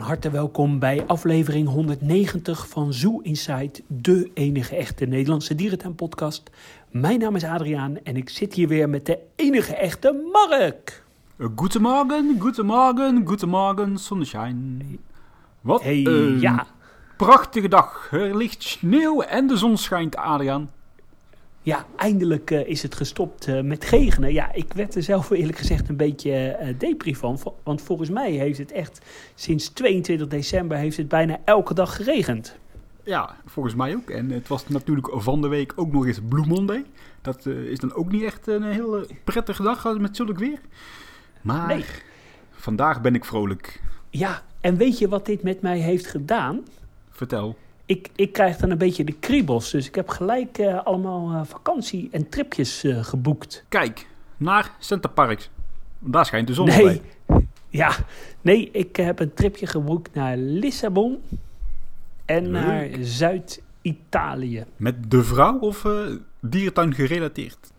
Van harte welkom bij aflevering 190 van Zoo Inside, de enige echte Nederlandse dierentuinpodcast. Mijn naam is Adriaan en ik zit hier weer met de enige echte Mark. Goedemorgen, goedemorgen, goedemorgen, zonneschijn. Wat Hey, een ja. prachtige dag. Er ligt sneeuw en de zon schijnt, Adriaan. Ja, eindelijk eh, is het gestopt eh, met regenen. Ja, ik werd er zelf eerlijk gezegd een beetje eh depri van. Want volgens mij heeft het echt sinds 22 december heeft het bijna elke dag geregend. Ja, volgens mij ook. En het was natuurlijk van de week ook nog eens Blue Monday. Dat is dan ook niet echt een hele prettige dag met zulk weer. Maar Nee. vandaag ben ik vrolijk. Ja, en weet je wat dit met mij heeft gedaan? Vertel. Ik, ik krijg dan een beetje de kriebels. Dus ik heb gelijk eh, allemaal eh, vakantie en tripjes eh, geboekt. Kijk, naar Center Parks. Daar schijnt de zon al bij. Nee, ja, nee, ik heb een tripje geboekt naar Lissabon en Leuk. naar Zuid-Italië. Met de vrouw of dierentuin gerelateerd?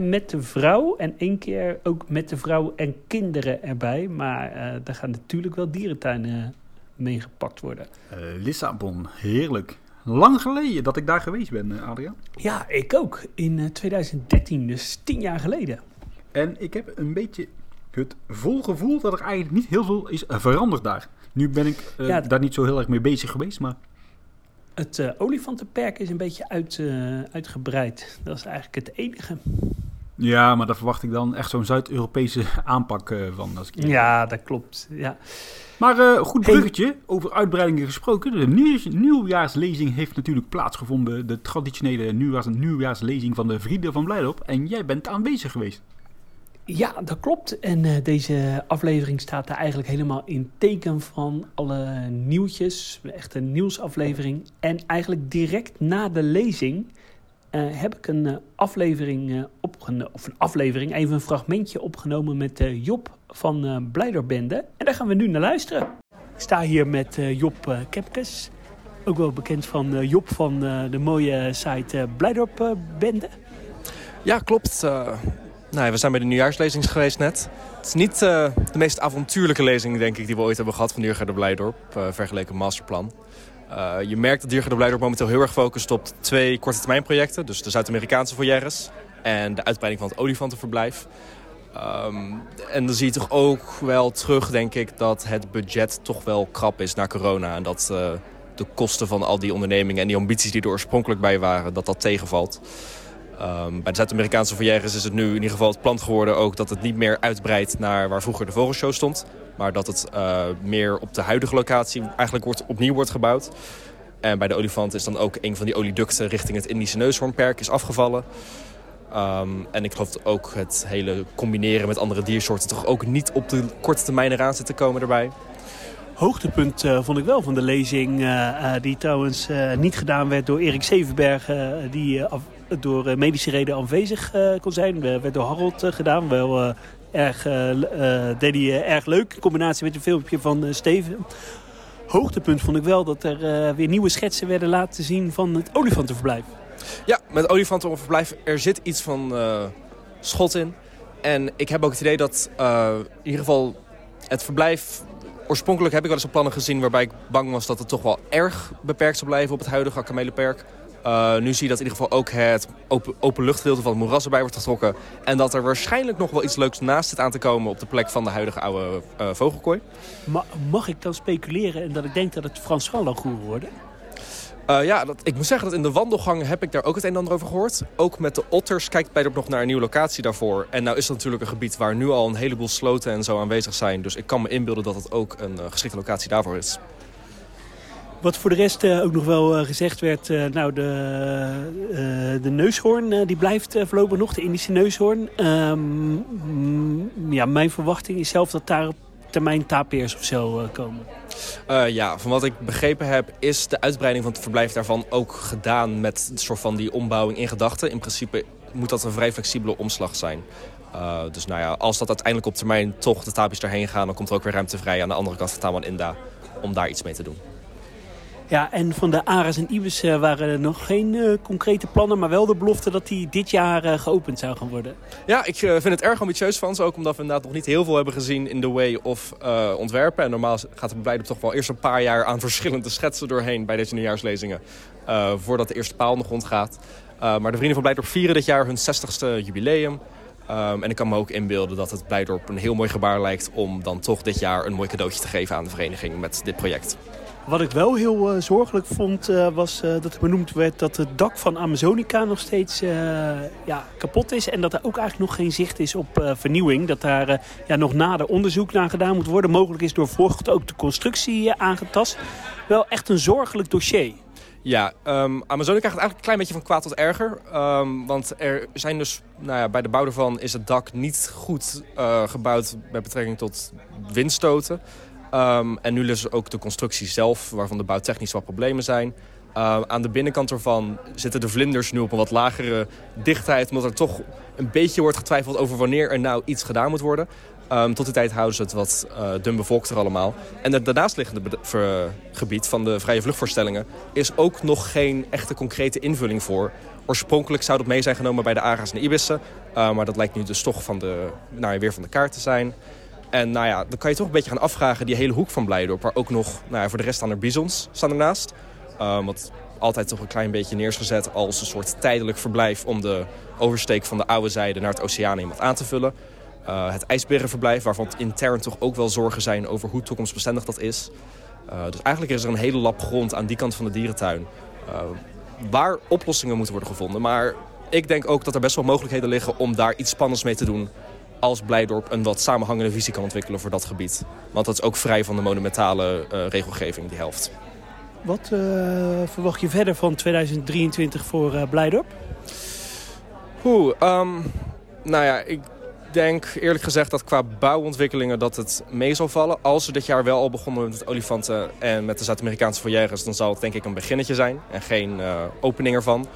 Met de vrouw en één keer ook met de vrouw en kinderen erbij. Maar daar gaan natuurlijk wel dierentuinen mee gepakt worden. Eh, Lissabon, heerlijk. Lang geleden dat ik daar geweest ben, eh, Adriaan. Ja, ik ook. In eh, 2013, dus tien jaar geleden. En ik heb een beetje het vol gevoel dat er eigenlijk niet heel veel is veranderd daar. Nu ben ik eh, Ja. daar niet zo heel erg mee bezig geweest, maar Het eh, olifantenperk is een beetje uit, eh, uitgebreid. Dat is eigenlijk het enige. Ja, maar daar verwacht ik dan echt zo'n Zuid-Europese aanpak eh, van. Als ik Ja, dat klopt. Ja. Maar eh, goed Hey. bruggetje, over uitbreidingen gesproken. De nieuw- nieuwjaarslezing heeft natuurlijk plaatsgevonden. De traditionele nieuwjaars nieuwjaarslezing van de Vrienden van Blijdorp. En jij bent aanwezig geweest. ja, dat klopt. En eh, deze aflevering staat er eigenlijk helemaal in teken van alle nieuwtjes. Echt een nieuwsaflevering. En eigenlijk direct na de lezing eh, heb ik een eh, aflevering eh, opgenomen. Of een aflevering, even een fragmentje opgenomen met Job van Blijderbende. En daar gaan we nu naar luisteren. Ik sta hier met Job Kepkes. Ook wel bekend van Job van de mooie site eh Blijdorp eh, Bende. Ja, klopt. Nou, we zijn bij de nieuwjaarslezing geweest net. Het is niet de meest avontuurlijke lezing, denk ik, die we ooit hebben gehad van Diergaarde Blijdorp. eh vergeleken masterplan. Eh, je merkt dat Diergaarde Blijdorp momenteel heel erg focust op twee korte termijn projecten. Dus de Zuid-Amerikaanse foyeres en de uitbreiding van het olifantenverblijf. Ehm, en dan zie je toch ook wel terug, denk ik, dat het budget toch wel krap is na corona. En dat eh, de kosten van al die ondernemingen en die ambities die er oorspronkelijk bij waren, dat dat tegenvalt. Ehm, bij de Zuid-Amerikaanse foyeres is het nu in ieder geval het plan geworden ook dat het niet meer uitbreidt naar waar vroeger de vogelshow stond. Maar dat het eh, meer op de huidige locatie eigenlijk wordt, opnieuw wordt gebouwd. En bij de olifant is dan ook een van die olieducten richting het Indische neushoornperk is afgevallen. Ehm, en ik geloof dat ook het hele combineren met andere diersoorten toch ook niet op de korte termijn eraan zit te komen erbij. Hoogtepunt eh, vond ik wel van de lezing, eh, die trouwens niet gedaan werd door Erik Zevenberg, die door eh, medische reden aanwezig eh, kon zijn. Werd door Harold eh, gedaan, wel erg, deed hij erg leuk, in combinatie met een filmpje van Steven. Hoogtepunt vond ik wel dat er weer nieuwe schetsen werden laten zien van het olifantenverblijf. Ja, met olifantenverblijf, er zit iets van schot in. En ik heb ook het idee dat in ieder geval het verblijf... Oorspronkelijk heb ik wel eens op plannen gezien waarbij ik bang was dat het toch wel erg beperkt zou blijven op het huidige Akamelenperk. Eh, nu zie je dat in ieder geval ook het open, openluchtgedeelte van het moeras erbij wordt getrokken. En dat er waarschijnlijk nog wel iets leuks naast zit aan te komen op de plek van de huidige oude eh, vogelkooi. Ma- mag ik dan speculeren en dat ik denk dat het Frans wordt worden? Eh, ja, dat, ik moet zeggen dat in de wandelgang heb ik daar ook het een en ander over gehoord. Ook met de otters kijkt bij nog naar een nieuwe locatie daarvoor. En nou is het natuurlijk een gebied waar nu al een heleboel sloten en zo aanwezig zijn. Dus ik kan me inbeelden dat het ook een geschikte locatie daarvoor is. Wat voor de rest eh, ook nog wel eh, gezegd werd, eh, nou de, de neushoorn die blijft voorlopig nog, de Indische neushoorn. Ehm, ja, mijn verwachting is zelf dat daar op termijn tapeers of zo komen. Ja, van wat ik begrepen heb is de uitbreiding van het verblijf daarvan ook gedaan met een soort van die ombouwing in gedachten. In principe moet dat een vrij flexibele omslag zijn. Dus nou ja, als dat uiteindelijk op termijn toch de tapies daarheen gaan, dan komt er ook weer ruimte vrij aan de andere kant van Taman Inda om daar iets mee te doen. Ja, en van de Aras en Ibis eh, waren er nog geen eh, concrete plannen, maar wel de belofte dat die dit jaar eh, geopend zou gaan worden. Ja, ik vind het erg ambitieus van ze. Ook omdat we inderdaad nog niet heel veel hebben gezien in de way of ontwerpen. En normaal gaat het Blijdorp toch wel eerst een paar jaar aan verschillende schetsen doorheen bij deze nieuwjaarslezingen. voordat de eerste paal nog rondgaat. Maar de Vrienden van Blijdorp vieren dit jaar hun 60ste jubileum. Um, en ik kan me ook inbeelden dat het Blijdorp een heel mooi gebaar lijkt... om dan toch dit jaar een mooi cadeautje te geven aan de vereniging met dit project. Wat ik wel heel uh, zorgelijk vond, uh, was uh, dat er benoemd werd dat het dak van Amazonica nog steeds ja, kapot is. En dat er ook eigenlijk nog geen zicht is op vernieuwing. Dat daar ja, nog nader onderzoek naar gedaan moet worden. Mogelijk is door vocht ook de constructie aangetast. Wel echt een zorgelijk dossier. Ja, um, Amazonica gaat eigenlijk een klein beetje van kwaad tot erger. Um, want er zijn dus, nou ja, bij de bouw ervan is het dak niet goed gebouwd met betrekking tot windstoten. Um, en nu is ook de constructie zelf, waarvan de bouwtechnisch wat problemen zijn. Uh, aan de binnenkant ervan zitten de vlinders nu op een wat lagere dichtheid... omdat er toch een beetje wordt getwijfeld over wanneer er nou iets gedaan moet worden. Um, tot die tijd houden ze het wat uh, dun allemaal. En het daarnaastliggende gebied van de vrije vluchtvoorstellingen... is ook nog geen echte concrete invulling voor. Oorspronkelijk zou dat mee zijn genomen bij de Ara's en Ibissen. Uh, maar dat lijkt nu dus toch van de, nou weer van de kaart te zijn. En nou ja, dan kan je toch een beetje gaan afvragen... die hele hoek van Blijdorp, waar ook nog... Nou ja, voor de rest staan er bizons staan ernaast. Uh, wat altijd toch een klein beetje neergezet als een soort tijdelijk verblijf... om de oversteek van de oude zijde naar het oceaan wat aan te vullen. Uh, het ijsberenverblijf, waarvan intern toch ook wel zorgen zijn over hoe toekomstbestendig dat is. Uh, dus eigenlijk is er een hele lap grond aan die kant van de dierentuin. Uh, waar oplossingen moeten worden gevonden. Maar ik denk ook dat er best wel mogelijkheden liggen om daar iets spannends mee te doen. Als Blijdorp een wat samenhangende visie kan ontwikkelen voor dat gebied. Want dat is ook vrij van de monumentale regelgeving, die helft. Wat verwacht je verder van 2023 voor Blijdorp? Oeh, um, nou ja, ik denk eerlijk gezegd dat qua bouwontwikkelingen dat het mee zal vallen. Als we dit jaar wel al begonnen met olifanten en met de Zuid-Amerikaanse foyeres... dan zal het denk ik een beginnetje zijn en geen opening ervan.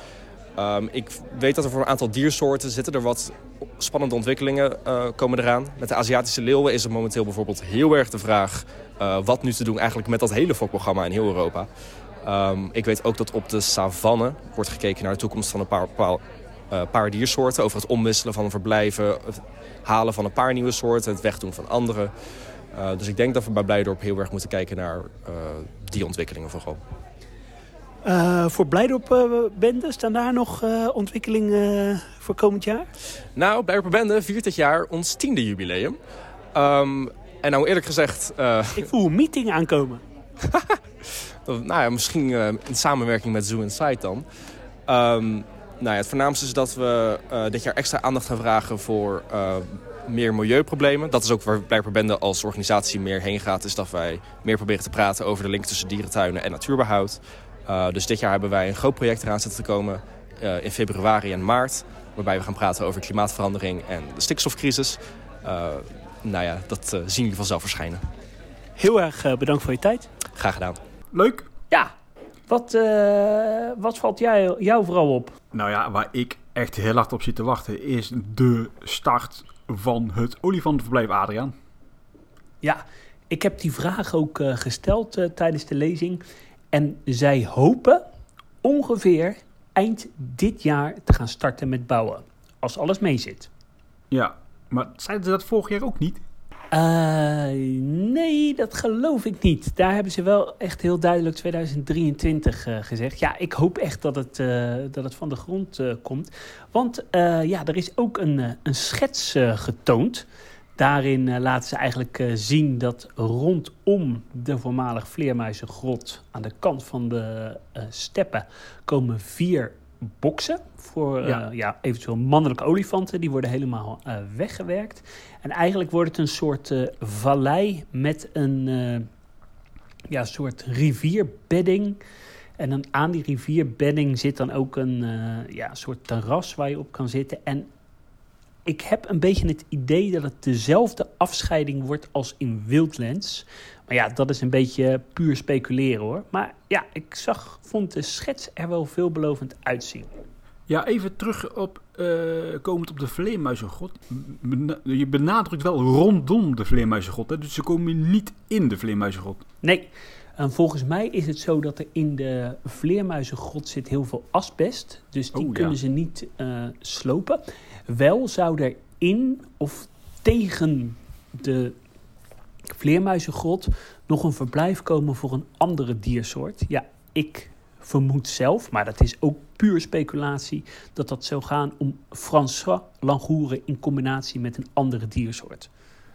Um, ik weet dat er voor een aantal diersoorten zitten er wat spannende ontwikkelingen uh, komen eraan. Met de Aziatische leeuwen is er momenteel bijvoorbeeld heel erg de vraag... Uh, wat nu te doen eigenlijk met dat hele fokprogramma in heel Europa. Um, ik weet ook dat op de savanne wordt gekeken naar de toekomst van een paar, uh, paar diersoorten. Over het omwisselen van verblijven, het halen van een paar nieuwe soorten, het wegdoen van andere. Dus ik denk dat we bij Blijdorp heel erg moeten kijken naar die ontwikkelingen vooral. Uh, voor Blijdorp-bende, staan daar nog ontwikkelingen voor komend jaar? Nou, Blijdorp-bende viert dit jaar ons tiende jubileum. Um, en nou eerlijk gezegd... ik voel een meeting aankomen. nou ja, misschien in samenwerking met Zoo Insight dan. Um, nou ja, het voornaamste is dat we uh, dit jaar extra aandacht gaan vragen voor uh, meer milieuproblemen. Dat is ook waar Blijkbaar als organisatie meer heen gaat. Is dat wij meer proberen te praten over de link tussen dierentuinen en natuurbehoud. Uh, dus dit jaar hebben wij een groot project eraan zitten te komen in februari en maart. Waarbij we gaan praten over klimaatverandering en de stikstofcrisis. nou ja, dat zien jullie vanzelf verschijnen. Heel erg bedankt voor je tijd. Graag gedaan. Leuk. Ja, wat, uh, wat valt jij, jou vooral op? Nou ja, waar ik echt heel hard op zit te wachten is de start van het olifantenverblijf Adriaan. Ja, ik heb die vraag ook uh, gesteld uh, tijdens de lezing. En zij hopen ongeveer eind dit jaar te gaan starten met bouwen. Als alles mee zit. Ja, maar zeiden ze dat vorig jaar ook niet? Uh, nee, dat geloof ik niet. Daar hebben ze wel echt heel duidelijk 2023 uh, gezegd. Ja, ik hoop echt dat het, uh, dat het van de grond komt. Want ja, er is ook een, een schets getoond. Daarin laten ze eigenlijk zien dat rondom de voormalig vleermuizengrot... aan de kant van de steppen komen vier boksen voor ja. Uh, ja, eventueel mannelijke olifanten. Die worden helemaal uh, weggewerkt. En eigenlijk wordt het een soort uh, vallei met een ja, soort rivierbedding. En dan aan die rivierbedding zit dan ook een ja, soort terras waar je op kan zitten. En ik heb een beetje het idee dat het dezelfde afscheiding wordt als in Wildlands. Maar ja, dat is een beetje puur speculeren hoor. Maar ja, ik zag, vond de schets er wel veelbelovend uitzien. Ja, even terug op, uh, komend op de vleermuizengrot. Je benadrukt wel rondom de vleermuizengrot, hè? dus ze komen niet in de vleermuizengrot. Nee, En volgens mij is het zo dat er in de vleermuizengrot zit heel veel asbest. Dus die Oh, ja. kunnen ze niet eh, slopen. Wel zou er in of tegen de vleermuizengrot nog een verblijf komen voor een andere diersoort. Ja, ik vermoed zelf, maar dat is ook puur speculatie, dat dat zou gaan om François Langoeren in combinatie met een andere diersoort.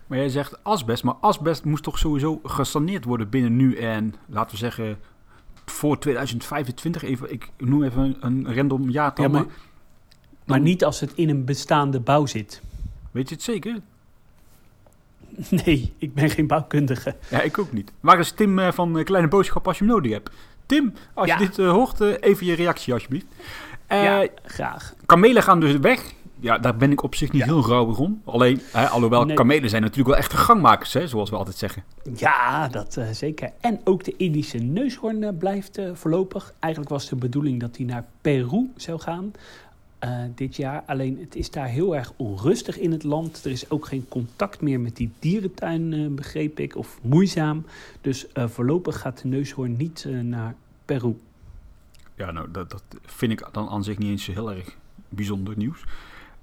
Maar jij zegt asbest, maar asbest moest toch sowieso gesaneerd worden binnen nu en, laten we zeggen, voor 2025. Even, ik noem even een, een random jaartal, Ja, maar- maar Maar niet als het in een bestaande bouw zit. weet je het zeker? Nee, ik ben geen bouwkundige. Ja, ik ook niet. Waar is Tim eh, van eh, Kleine Boodschap als je hem nodig hebt? Tim, als Ja. je dit eh, hoort, even je reactie alsjeblieft. Eh, ja, graag. Kamelen gaan dus weg. Ja, daar ben ik op zich niet Ja. heel rauwig om. Alleen, hè, alhoewel Nee. kamelen zijn natuurlijk wel echte gangmakers, hè, zoals we altijd zeggen. Ja, dat eh, zeker. En ook de Indische neushoorn eh, blijft eh, voorlopig. Eigenlijk was de bedoeling dat hij naar Peru zou gaan dit jaar. Alleen het is daar heel erg onrustig in het land. Er is ook geen contact meer met die dierentuin, begreep ik, of moeizaam. Dus voorlopig gaat de neushoorn niet naar Peru. Ja, nou, dat, dat vind ik dan aan zich niet eens heel erg bijzonder nieuws.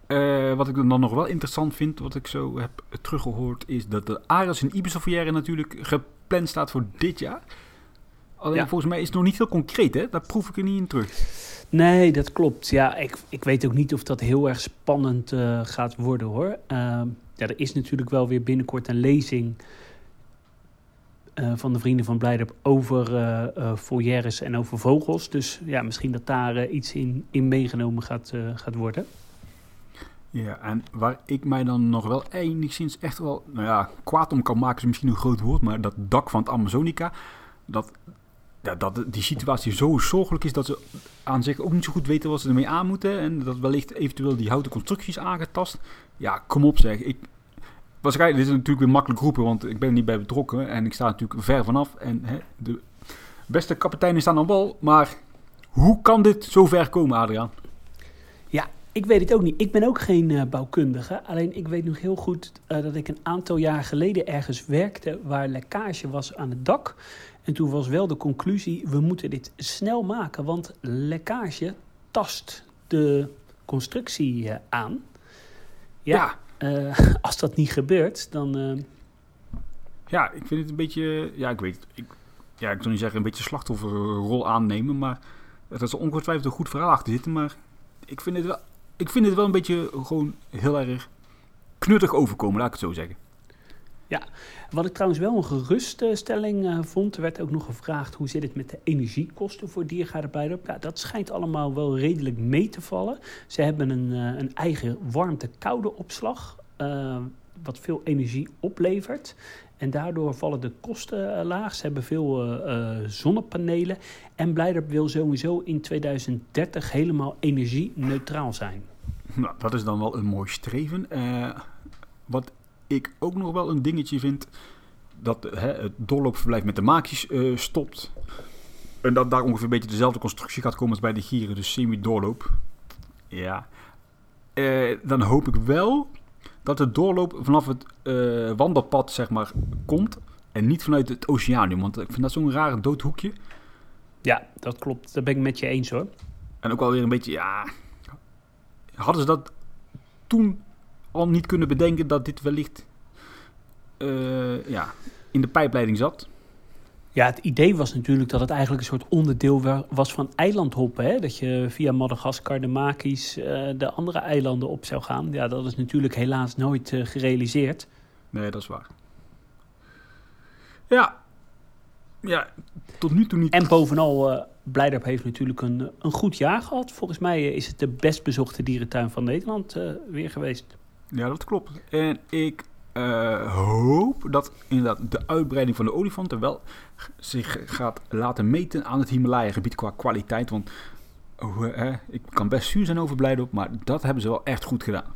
Eh, wat ik dan nog wel interessant vind, wat ik zo heb teruggehoord, is dat de Ares en Ibiza natuurlijk gepland staat voor dit jaar. Alleen Ja. volgens mij is het nog niet heel concreet, hè? Daar proef ik er niet in terug. Nee, dat klopt. Ja, ik, ik weet ook niet of dat heel erg spannend eh, gaat worden hoor. Ehm, ja, er is natuurlijk wel weer binnenkort een lezing eh, van de Vrienden van Blijdorp over foyeres en over vogels. Dus ja, misschien dat daar iets in, in meegenomen gaat, gaat worden. Ja, en waar ik mij dan nog wel enigszins echt wel, nou ja, kwaad om kan maken is misschien een groot woord, maar dat dak van het Amazonica, dat, ja, dat die situatie zo zorgelijk is dat ze aan zich ook niet zo goed weten wat ze ermee aan moeten en dat wellicht eventueel die houten constructies aangetast. Ja, kom op zeg. Ik, waarschijnlijk, dit is natuurlijk weer makkelijk roepen, want ik ben er niet bij betrokken en ik sta natuurlijk ver vanaf en hè, de beste kapiteinen staan aan wal, maar hoe kan dit zo ver komen, Adriaan? Ik weet het ook niet. Ik ben ook geen eh, bouwkundige. Alleen ik weet nog heel goed eh, dat ik een aantal jaar geleden ergens werkte waar lekkage was aan het dak. En toen was wel de conclusie: we moeten dit snel maken, want lekkage tast de constructie eh, aan. Ja, als dat niet gebeurt, dan. Ja, ik vind het een beetje. Ja, ik weet het. Ik, ja, ik zou niet zeggen een beetje slachtofferrol aannemen. Maar er zal ongetwijfeld een goed verhaal achter zitten. Maar ik vind het wel, ik vind het wel een beetje gewoon heel erg knuttig overkomen, laat ik het zo zeggen. Wat ik trouwens wel een geruststelling eh, vond, er werd ook nog gevraagd hoe zit het met de energiekosten voor Diergaarde Blijdorp. Ja, dat schijnt allemaal wel redelijk mee te vallen. Ze hebben een, eh, een eigen warmte-koude opslag, eh, wat veel energie oplevert. En daardoor vallen de kosten eh, laag. Ze hebben veel eh, eh, zonnepanelen. En Blijdorp wil sowieso in 2030 helemaal energie-neutraal zijn. Nou, dat is dan wel een mooi streven. Wat ik ook nog wel een dingetje vind. Dat hè, het doorloopverblijf met de maakjes stopt. En dat daar ongeveer een beetje dezelfde constructie gaat komen als bij de gieren. Dus semi-doorloop. Ja. Dan hoop ik wel dat de doorloop vanaf het eh, wandelpad zeg maar komt. En niet vanuit het oceanium. Want ik vind dat zo'n rare doodhoekje. Ja, dat klopt. Daar ben ik met je eens hoor. En ook wel weer een beetje, ja. Hadden ze dat toen al niet kunnen bedenken dat dit wellicht eh, ja, in de pijpleiding zat? Ja, het idee was natuurlijk dat het eigenlijk een soort onderdeel wa- was van eilandhoppen. Hè? Dat je via Madagaskar, de Maki's, eh, de andere eilanden op zou gaan. Ja, dat is natuurlijk helaas nooit eh, gerealiseerd. Nee, dat is waar. Ja. Ja, tot nu toe niet. En bovenal, Blijdorp heeft natuurlijk een, een goed jaar gehad. Volgens mij is het de best bezochte dierentuin van Nederland weer geweest. Ja, dat klopt. En ik eh, hoop dat inderdaad de uitbreiding van de olifanten wel zich gaat laten meten aan het Himalaya-gebied qua kwaliteit. Want oh, eh, ik kan best zuur zijn over Blijdorp, maar dat hebben ze wel echt goed gedaan.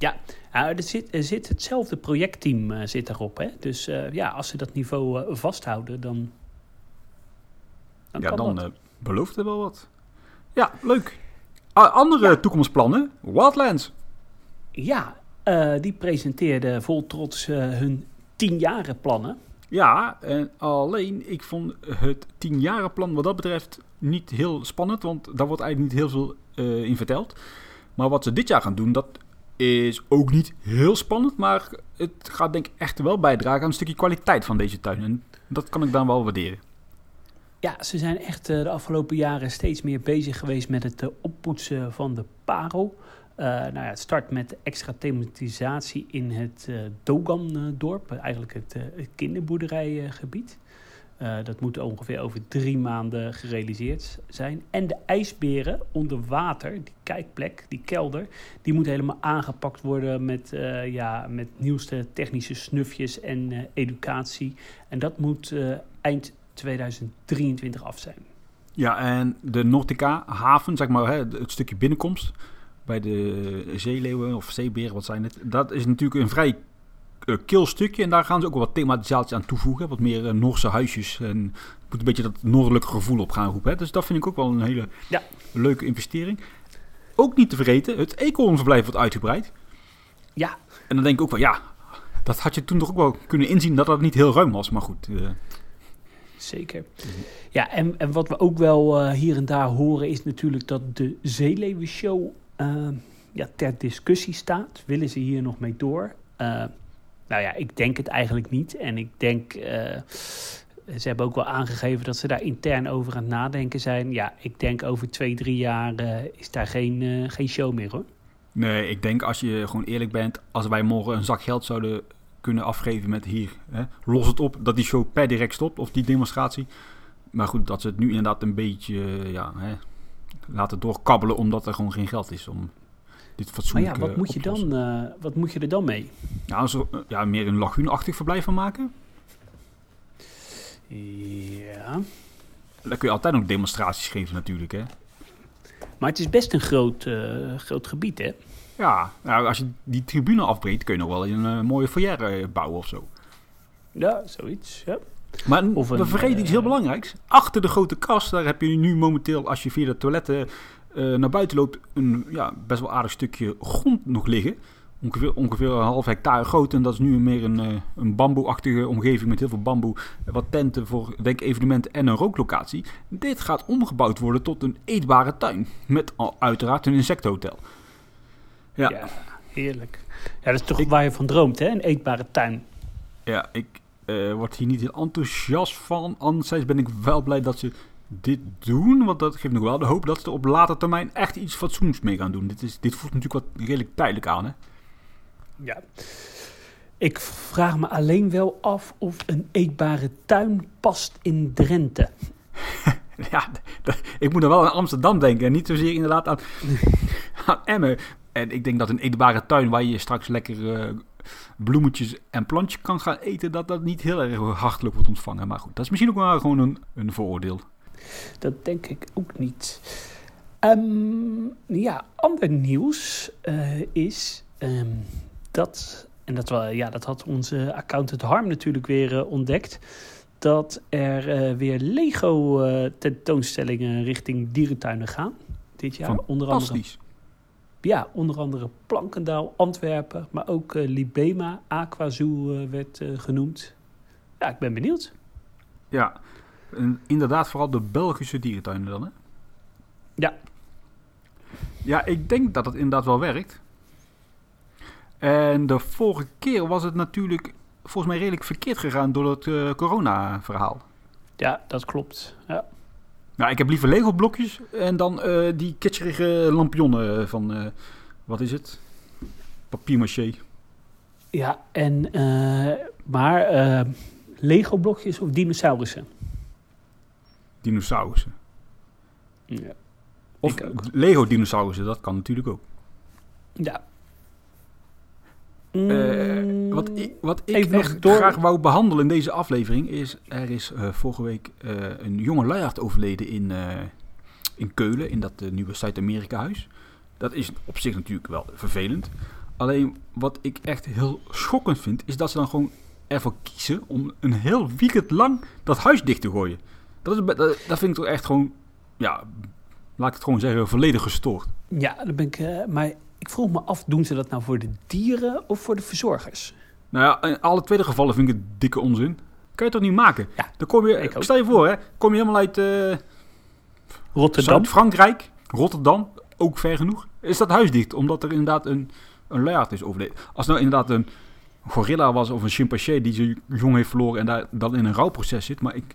Ja, er, zit, er zit hetzelfde projectteam eh, zit erop. Hè? Dus eh, ja, als ze dat niveau eh, vasthouden, dan, dan ja, dan eh, belooft er wel wat. Ja, leuk. Andere toekomstplannen? Wildlands. Ja, eh, die presenteerde vol trots eh, hun tienjaren plannen. Ja, en alleen ik vond het tienjarenplan wat dat betreft niet heel spannend, want daar wordt eigenlijk niet heel veel uh, in verteld. Maar wat ze dit jaar gaan doen, dat is ook niet heel spannend, maar het gaat denk ik echt wel bijdragen aan een stukje kwaliteit van deze tuin. En dat kan ik dan wel waarderen. Ja, ze zijn echt de afgelopen jaren steeds meer bezig geweest met het oppoetsen van de parel. Uh, nou ja, het start met extra thematisatie in het uh, Dogan-dorp, eigenlijk het, het kinderboerderijgebied. dat moet ongeveer over drie maanden gerealiseerd zijn. En de ijsberen onder water, die kijkplek, die kelder, die moet helemaal aangepakt worden met, ja, met nieuwste technische snufjes en educatie. En dat moet eind 2023 af zijn. Ja, en de Nortica haven, zeg maar, hè, het stukje binnenkomst bij de zeeleeuwen of zeeberen, wat zijn het? Dat is natuurlijk een vrij uh, kil stukje. En daar gaan ze ook wat thematisatie aan toevoegen. Wat meer uh, Noorse huisjes. En moet een beetje dat noordelijke gevoel op gaan roepen. Hè? Dus dat vind ik ook wel een hele ja. leuke investering. Ook niet te vergeten, het eekhoornverblijf wordt uitgebreid. Ja. En dan denk ik ook wel, ja, dat had je toen toch ook wel kunnen inzien dat dat niet heel ruim was. Maar goed. Uh, Zeker. Ja, en, en wat we ook wel hier en daar horen is natuurlijk dat de Zeeleeuwenshow uh, ja, ter discussie staat. Willen ze hier nog mee door? Uh, nou ja, ik denk het eigenlijk niet. En ik denk, uh, ze hebben ook wel aangegeven dat ze daar intern over aan het nadenken zijn. Ja, ik denk over twee, drie jaar is daar geen, geen show meer hoor. Nee, ik denk als je gewoon eerlijk bent, als wij morgen een zak geld zouden kunnen afgeven met hier, hè, los het op dat die show per direct stopt of die demonstratie. Maar goed, dat ze het nu inderdaad een beetje, ja, hè, laten doorkabbelen omdat er gewoon geen geld is om dit fatsoenlijk Maar ja, wat moet, je dan, uh, wat moet je er dan mee? Nou, zo, uh, ja, meer een laguunachtig verblijf van maken. Ja. Dan kun je altijd nog demonstraties geven natuurlijk, hè. Maar het is best een groot, uh, groot gebied, hè? Ja, nou, als je die tribune afbreekt, kun je nog wel een mooie foyer bouwen of zo. Ja, zoiets, ja. Maar of we vergeten iets heel belangrijks. Achter de grote kast, daar heb je nu momenteel, als je via de toiletten uh, naar buiten loopt, een ja, best wel aardig stukje grond nog liggen. Ongeveer, ongeveer een half hectare groot. En dat is nu meer een, uh, een bamboeachtige omgeving met heel veel bamboe. Wat tenten voor denk evenementen en een rooklocatie. Dit gaat omgebouwd worden tot een eetbare tuin. Met al, uiteraard een insectenhotel. Ja. ja, heerlijk. Ja, dat is toch ik, waar je van droomt, hè? Een eetbare tuin. Ja, ik, uh, word hier niet heel enthousiast van. Anderzijds ben ik wel blij dat ze dit doen. Want dat geeft nog wel de hoop dat ze op later termijn echt iets fatsoens mee gaan doen. Dit, is, dit voelt natuurlijk wat redelijk tijdelijk aan, hè? Ja. Ik vraag me alleen wel af of een eetbare tuin past in Drenthe. ja, ik moet dan wel aan Amsterdam denken en niet zozeer inderdaad aan, aan Emmen. En ik denk dat een eetbare tuin waar je straks lekker uh, bloemetjes en plantjes kan gaan eten, dat dat niet heel erg hartelijk wordt ontvangen. Maar goed, dat is misschien ook wel gewoon een, een vooroordeel. Dat denk ik ook niet. Um, ja, ander nieuws uh, is um, dat, en dat, wel, ja, dat had onze accountant Harm natuurlijk weer uh, ontdekt, dat er uh, weer Lego tentoonstellingen richting dierentuinen gaan dit jaar. Onder andere ja, onder andere Plankendaal, Antwerpen, maar ook uh, Libema, Aquazoo uh, werd uh, genoemd. Ja, ik ben benieuwd. Ja, en inderdaad vooral de Belgische dierentuinen dan, hè? Ja. Ja, ik denk dat het inderdaad wel werkt. En de vorige keer was het natuurlijk volgens mij redelijk verkeerd gegaan door het corona-verhaal. Ja, dat klopt. Ja. Nou, ik heb liever Lego blokjes en dan uh, die kitscherige lampionnen van, uh, wat is het? Papiermaché. Ja, en, uh, maar Lego blokjes of dinosaurussen? Dinosaurussen. Ja. Of Lego dinosaurussen, dat kan natuurlijk ook. Ja, uh, wat ik, wat ik echt door... graag wou behandelen in deze aflevering is... er is uh, vorige week uh, een jonge luiaard overleden in, in Keulen... in dat nieuwe Zuid-Amerika-huis. Dat is op zich natuurlijk wel vervelend. Alleen wat ik echt heel schokkend vind... is dat ze dan gewoon ervoor kiezen om een heel weekend lang dat huis dicht te gooien. Dat, is, dat, dat vind ik toch echt gewoon... Ja, laat ik het gewoon zeggen, volledig gestoord. Ja, dan ben ik... maar ik vroeg me af, doen ze dat nou voor de dieren of voor de verzorgers? Nou ja, in alle tweede gevallen vind ik het dikke onzin. kan je toch niet maken? Ja, Dan kom je, ik ook. stel je voor, hè, kom je helemaal uit eh, Rotterdam. Zuid-Frankrijk, Rotterdam, ook ver genoeg. Is dat huis dicht, omdat er inderdaad een, een luiaard is overleden. Als nou inderdaad een gorilla was of een chimpansee die zijn jong heeft verloren en daar dan in een rouwproces zit. Maar ik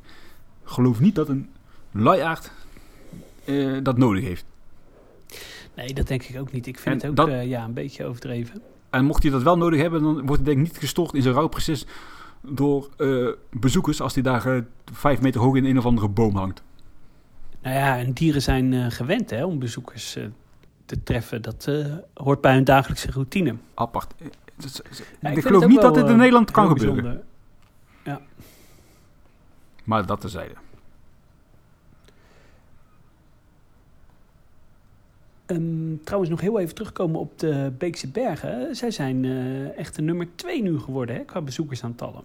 geloof niet dat een luiaard eh, dat nodig heeft. Nee, dat denk ik ook niet. Ik vind En het ook dat- eh, ja, een beetje overdreven. En mocht hij dat wel nodig hebben, dan wordt hij denk ik niet gestort in zijn rouwproces door eh, bezoekers als hij daar eh, vijf meter hoog in een of andere boom hangt. Nou ja, en dieren zijn gewend hè, om bezoekers te treffen. Dat hoort bij hun dagelijkse routine. Apart. Ja, ik vind geloof niet dat dit in Nederland kan gebeuren. bijzonder. Maar dat terzijde. Ehm, trouwens, nog heel even terugkomen op de Beekse Bergen. Zij zijn eh, echt de nummer twee nu geworden hè, qua bezoekersaantallen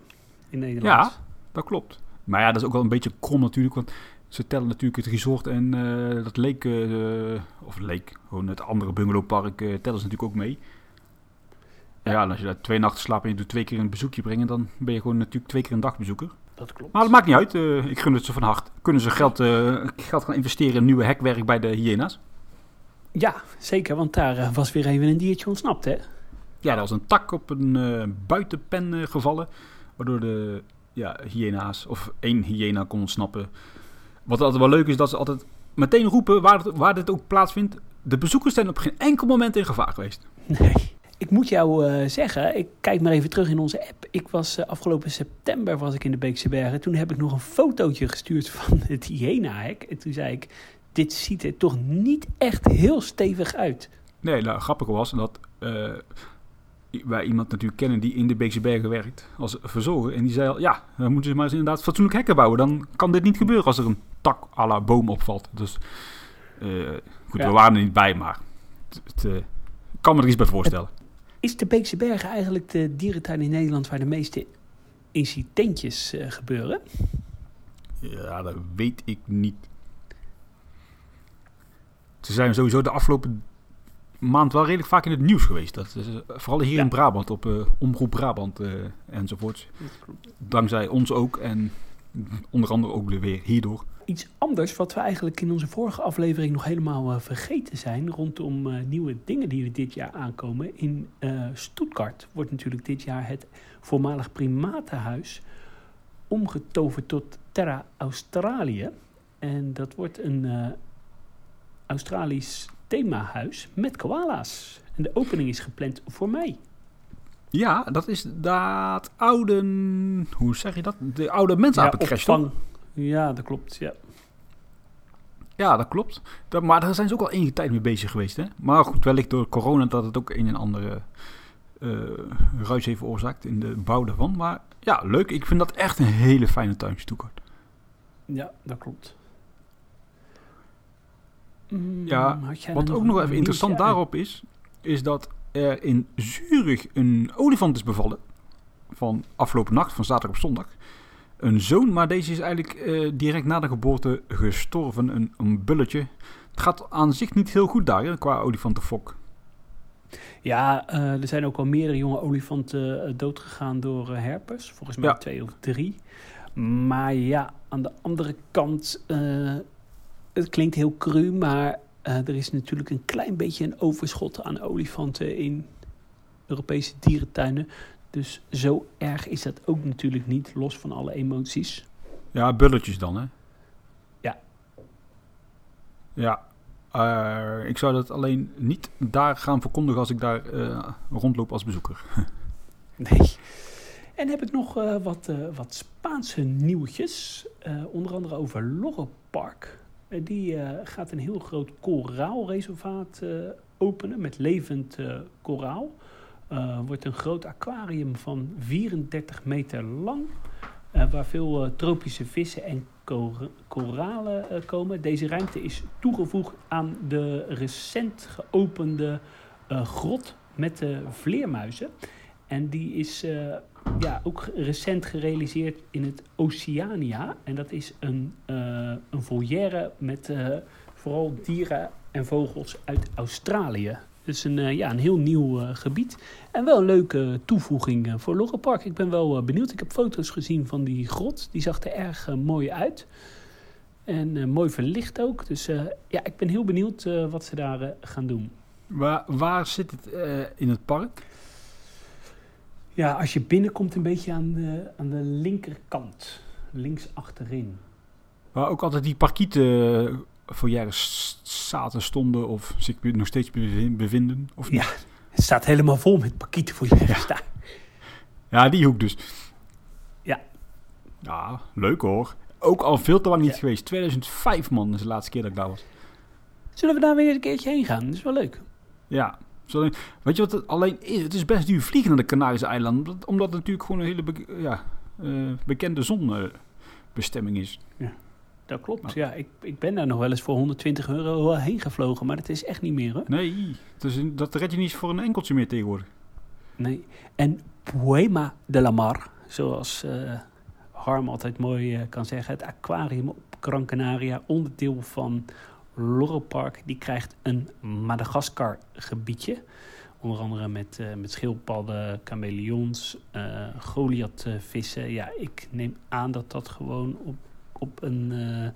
in Nederland. Ja. Dat klopt. Maar ja, dat is ook wel een beetje krom natuurlijk, want ze tellen natuurlijk het resort en eh, dat leek, eh, of leek, gewoon het andere bungalowpark, tellen ze natuurlijk ook mee. Ja, en als je daar twee nachten slaapt en je doet twee keer een bezoekje brengen, dan ben je gewoon natuurlijk twee keer een dagbezoeker. Dat klopt. Maar dat maakt niet uit, ik gun het ze van hart. Kunnen ze geld, geld gaan investeren in nieuwe hekwerk bij de hyena's? Ja, zeker, want daar eh, was weer even een diertje ontsnapt, hè? Ja, er was een tak op een eh, buitenpen eh, gevallen, waardoor de ja, hyena's, of één hyena kon ontsnappen. Wat altijd wel leuk is, dat ze altijd meteen roepen waar, het, waar dit ook plaatsvindt. De bezoekers zijn op geen enkel moment in gevaar geweest. Nee. Ik moet jou zeggen, ik kijk maar even terug in onze app. Ik was afgelopen september was ik in de Beekse Bergen. Toen heb ik nog een fotootje gestuurd van het hyena-hek. En toen zei ik, dit ziet er toch niet echt heel stevig uit. Nee, nou, grappig was dat eh, wij iemand natuurlijk kennen die in de Beekse Bergen werkt als verzorger. En die zei al, ja, dan moeten ze maar eens inderdaad fatsoenlijk hekken bouwen. Dan kan dit niet gebeuren als er een tak à la boom opvalt. Dus eh, goed, Ja. we waren er niet bij, maar het, eh, ik kan me er iets bij voorstellen. Is de Beekse Bergen eigenlijk de dierentuin in Nederland waar de meeste incidentjes gebeuren? Ja, dat weet ik niet. Ze zijn sowieso de afgelopen maand wel redelijk vaak in het nieuws geweest. Dat is, eh, vooral hier Ja. in Brabant, op eh, Omroep Brabant eh, enzovoorts. Dankzij ons ook en onder andere ook weer hierdoor. Iets anders wat we eigenlijk in onze vorige aflevering nog helemaal vergeten zijn rondom nieuwe dingen die er dit jaar aankomen. In Stuttgart wordt natuurlijk dit jaar het voormalig primatenhuis omgetoverd tot Terra Australië. En dat wordt een Australisch themahuis met koala's. En de opening is gepland voor mei. Ja, dat is dat oude... Hoe zeg je dat? De oude mensapencrash, toch? opvang. Ja, dat klopt. Ja. Ja, dat klopt. Dat, maar daar zijn ze ook al enige tijd mee bezig geweest. Hè? Maar goed, wellicht door corona dat het ook een en ander eh, ruis heeft veroorzaakt in de bouw daarvan. Maar ja, leuk. Ik vind dat echt een hele fijne tuin, Stuttgart. ja, dat klopt. Mm, Ja, Wat ook nog even interessant daarop is, is dat er in Zurich een olifant is bevallen. Van afgelopen nacht, van zaterdag op zondag. Een zoon, maar deze is eigenlijk eh, direct na de geboorte gestorven. Een, een bulletje. Het gaat aan zich niet heel goed daar, hè, qua olifantenfok. Ja, eh, er zijn ook al meerdere jonge olifanten eh, doodgegaan door herpes. Volgens mij Ja. twee of drie. Maar ja, aan de andere kant, het klinkt heel cru, maar eh, er is natuurlijk een klein beetje een overschot aan olifanten in Europese dierentuinen. Dus zo erg is dat ook natuurlijk niet, los van alle emoties. Ja, bulletjes dan, hè? Ja. Ja. eh, ik zou dat alleen niet daar gaan verkondigen als ik daar eh, rondloop als bezoeker. Nee. En heb ik nog wat, wat Spaanse nieuwtjes. Onder andere over Lorre Park. Eh, die eh, gaat een heel groot koraalreservaat eh, openen met levend eh, koraal. Eh, wordt een groot aquarium van 34 meter lang. eh, waar veel eh, tropische vissen en kor- koralen eh, komen. Deze ruimte is toegevoegd aan de recent geopende eh, grot met de vleermuizen. En die is eh, ja, ook recent gerealiseerd in het Oceania. En dat is een, eh, een volière met eh, vooral dieren en vogels uit Australië. Dus een, ja, een heel nieuw gebied. En wel een leuke toevoeging uh, voor Lorrenpark. Ik ben wel benieuwd. Ik heb foto's gezien van die grot. Die zag er erg mooi uit. En mooi verlicht ook. Dus ja, ik ben heel benieuwd wat ze daar gaan doen. Waar, waar zit het in het park? Ja, als je binnenkomt een beetje aan de, aan de linkerkant. Links achterin. Waar ook altijd die parkieten voor jaren zaten stonden of zich nog steeds bevinden? Of niet? Ja, het staat helemaal vol met parkieten voor jaren ja. Ja, die hoek dus. Ja. Ja, leuk hoor. Ook al veel te lang niet geweest. 2005 man is de laatste keer dat ik daar was. Zullen we daar weer een keertje heen gaan? Dat is wel leuk. Ja. Weet je wat het alleen is? Het is best duur vliegen naar de Canarische eilanden. Omdat het natuurlijk gewoon een hele ja, uh, bekende zonbestemming is. Ja dat klopt. Ja, ik, ik ben daar nog wel eens voor 120 euro heen gevlogen, maar dat is echt niet meer hoor. Nee, dus dat red je niet voor een enkeltje meer tegenwoordig. Nee, en Poema de la Mar, zoals uh, Harm altijd mooi uh, kan zeggen, het aquarium op Gran Canaria, onderdeel van Park, die krijgt een Madagaskar gebiedje. Onder andere met, uh, met schildpadden, chameleons, Goliathvissen. Ja, ik neem aan dat dat gewoon op op een uh,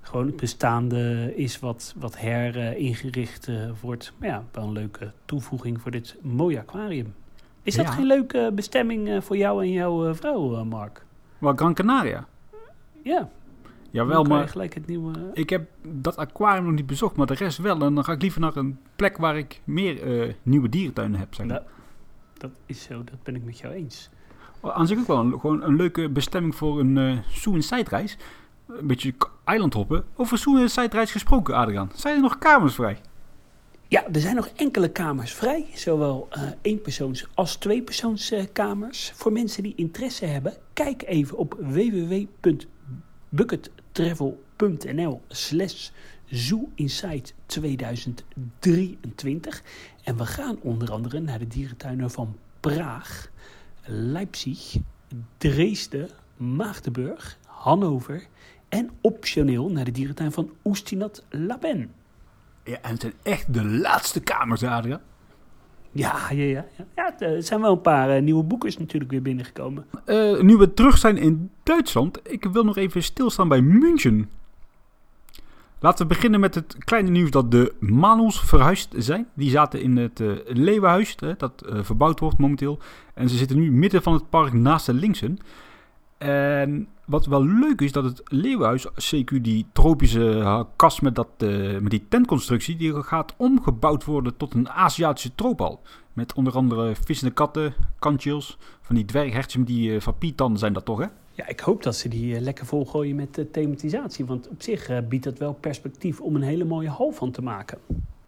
gewoon bestaande is wat, wat heringericht uh, wordt. Maar ja, wel een leuke toevoeging voor dit mooie aquarium. Is dat geen leuke bestemming uh, voor jou en jouw vrouw, Mark? Wat, Gran Canaria? Ja. Jawel, maar gelijk het nieuwe... ik heb dat aquarium nog niet bezocht, maar de rest wel. En dan ga ik liever naar een plek waar ik meer nieuwe dierentuinen heb. Zeg nou, dat is zo, dat ben ik met jou eens. Aan zich ook wel een, gewoon een leuke bestemming voor een uh, Sue reis. Een beetje eilandhoppen. Over Sue reis gesproken, Adriaan. Zijn er nog kamers vrij? Ja, er zijn nog enkele kamers vrij. Zowel uh, eenpersoons als tweepersoonskamers. Uh, voor mensen die interesse hebben, kijk even op www.buckettravel.nl slash Zoo Insight 2023. En we gaan onder andere naar de dierentuinen van Praag. Leipzig, Dresden, Maagdenburg, Hannover en optioneel naar de dierentuin van Oestinat Laben. Ja, en het zijn echt de laatste kamers, Adriaan. Ja, ja, ja. ja. er zijn wel een paar uh, nieuwe boekers natuurlijk weer binnengekomen. Uh, nu we terug zijn in Duitsland, ik wil nog even stilstaan bij München. Laten we beginnen met het kleine nieuws dat de Manels verhuisd zijn. Die zaten in het uh, Leeuwenhuis, dat verbouwd wordt momenteel. En ze zitten nu midden van het park naast de Linksen. En wat wel leuk is, dat het Leeuwenhuis, CQ die tropische kast met, dat, uh, met die tentconstructie, die gaat omgebouwd worden tot een Aziatische troopal. Met onder andere vissende katten, kantjes, van die dwerghertjes met die uh, van zijn dat toch hè? Ja, ik hoop dat ze die uh, lekker volgooien met uh, thematisatie. Want op zich biedt dat wel perspectief om een hele mooie hal van te maken.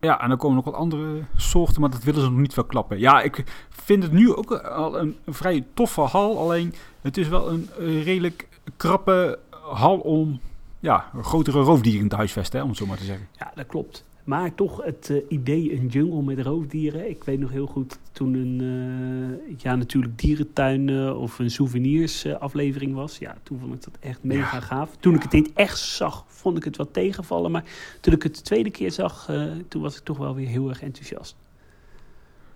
Ja, en dan komen nog wat andere soorten, maar dat willen ze nog niet verklappen. Ja, ik vind het nu ook al een, een vrij toffe hal. Alleen, het is wel een, redelijk krappe hal om ja, grotere roofdieren te huisvesten, hè, om het zo maar te zeggen. Ja, dat klopt. Maar toch het uh, idee een jungle met roofdieren. Ik weet nog heel goed toen een, uh, ja natuurlijk dierentuin of een souvenirs uh, aflevering was. Ja, toen vond ik dat echt mega gaaf. Toen ik het in het echt zag, vond ik het wat tegenvallen. Maar toen ik het de tweede keer zag, toen was ik toch wel weer heel erg enthousiast.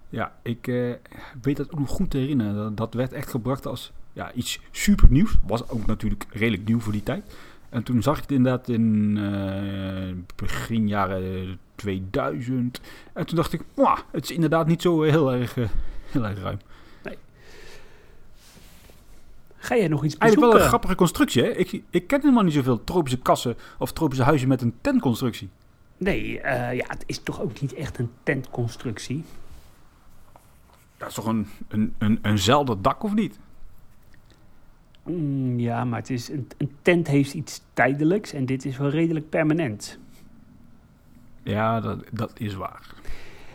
Ja, ik weet dat ook nog goed te herinneren. Dat werd echt gebracht als ja, iets super nieuws. Was ook natuurlijk redelijk nieuw voor die tijd. En toen zag ik het inderdaad in uh, begin jaren 2000. En toen dacht ik, het is inderdaad niet zo heel erg, uh, heel erg ruim. Nee. Ga jij nog iets bezoeken? Eigenlijk wel een grappige constructie, hè? Ik, ik ken helemaal niet zoveel tropische kassen of tropische huizen met een tentconstructie. Nee, ja, het is toch ook niet echt een tentconstructie? Dat is toch een, een, een, eenzelfde dak, of niet? Mm, ja, maar het is, een, een, tent heeft iets tijdelijks en dit is wel redelijk permanent. Ja, dat, dat is waar.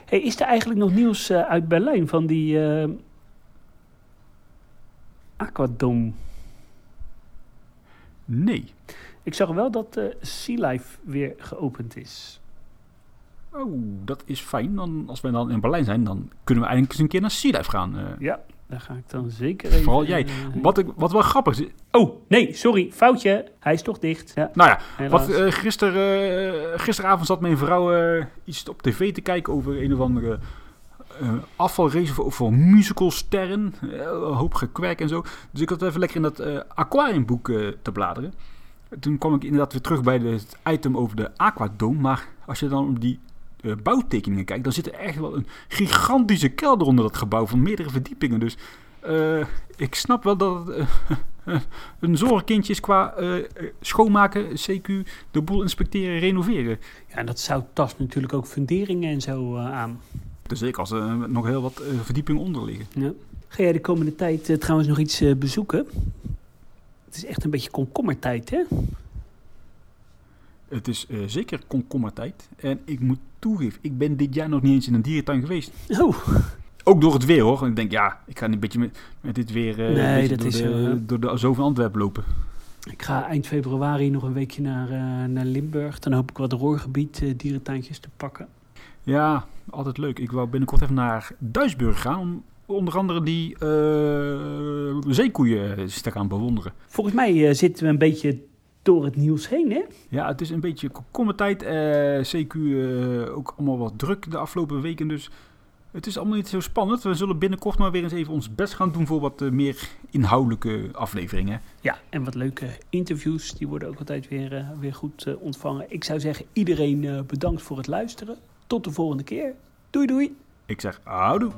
Hey, is er eigenlijk nog nieuws uh, uit Berlijn van die uh, Aquadome? Nee. Ik zag wel dat uh, Sea Life weer geopend is. Oh, dat is fijn. Dan, als we dan in Berlijn zijn, dan kunnen we eigenlijk eens een keer naar Sea gaan. Ja, daar ga ik dan zeker even... Vooral jij. eh, Wat, ik, wat wel grappig is. Oh, nee, sorry, foutje. Hij is toch dicht. Ja, Nou ja, helaas. wat, eh, gister, eh, gisteravond zat mijn vrouw eh, iets op tv te kijken over een of andere eh afvalrace voor, voor musicalsterren. Eh, een hoop gekwerk en zo. Dus ik had even lekker in dat eh, aquariumboek eh, te bladeren. Toen kwam ik inderdaad weer terug bij de- het item over de Aquadome. Maar als je dan op die eh, bouwtekeningen kijkt, dan zit er echt wel een gigantische kelder onder dat gebouw van meerdere verdiepingen. Dus eh, ik snap wel dat het eh, een zorgkindje is qua schoonmaken, CQ, de boel inspecteren, renoveren. Ja, en dat zout tast natuurlijk ook funderingen en zo aan. Dus zeker als er nog heel wat verdiepingen onder liggen. Ja. Ga jij de komende tijd trouwens nog iets bezoeken? Het is echt een beetje komkommertijd, hè? Het is eh, zeker komkommertijd. En ik moet toegeven, ik ben dit jaar nog niet eens in een dierentuin geweest. Oh, Ook door het weer hoor. Ik denk, ja, ik ga een beetje met, met dit weer eh, Nee, dat door, is de, zo, hè. door de Zoo van Antwerpen lopen. ik ga eind februari nog een weekje naar, eh, naar Limburg. Dan hoop ik wat roorgebied eh, dierentuintjes te pakken. Ja, altijd leuk. Ik wou binnenkort even naar Duisburg gaan om onder andere die eh, zeekoeien eens te gaan bewonderen. Volgens mij eh, zitten we een beetje door het nieuws heen, hè? Ja, het is een beetje komkommertijd. eh CQ eh, ook allemaal wat druk de afgelopen weken. Dus het is allemaal niet zo spannend. We zullen binnenkort maar weer eens even ons best gaan doen voor wat eh, meer inhoudelijke afleveringen. Ja, en wat leuke interviews. Die worden ook altijd weer, weer goed ontvangen. Ik zou zeggen, iedereen bedankt voor het luisteren. Tot de volgende keer. Doei doei. Ik zeg, houdoe.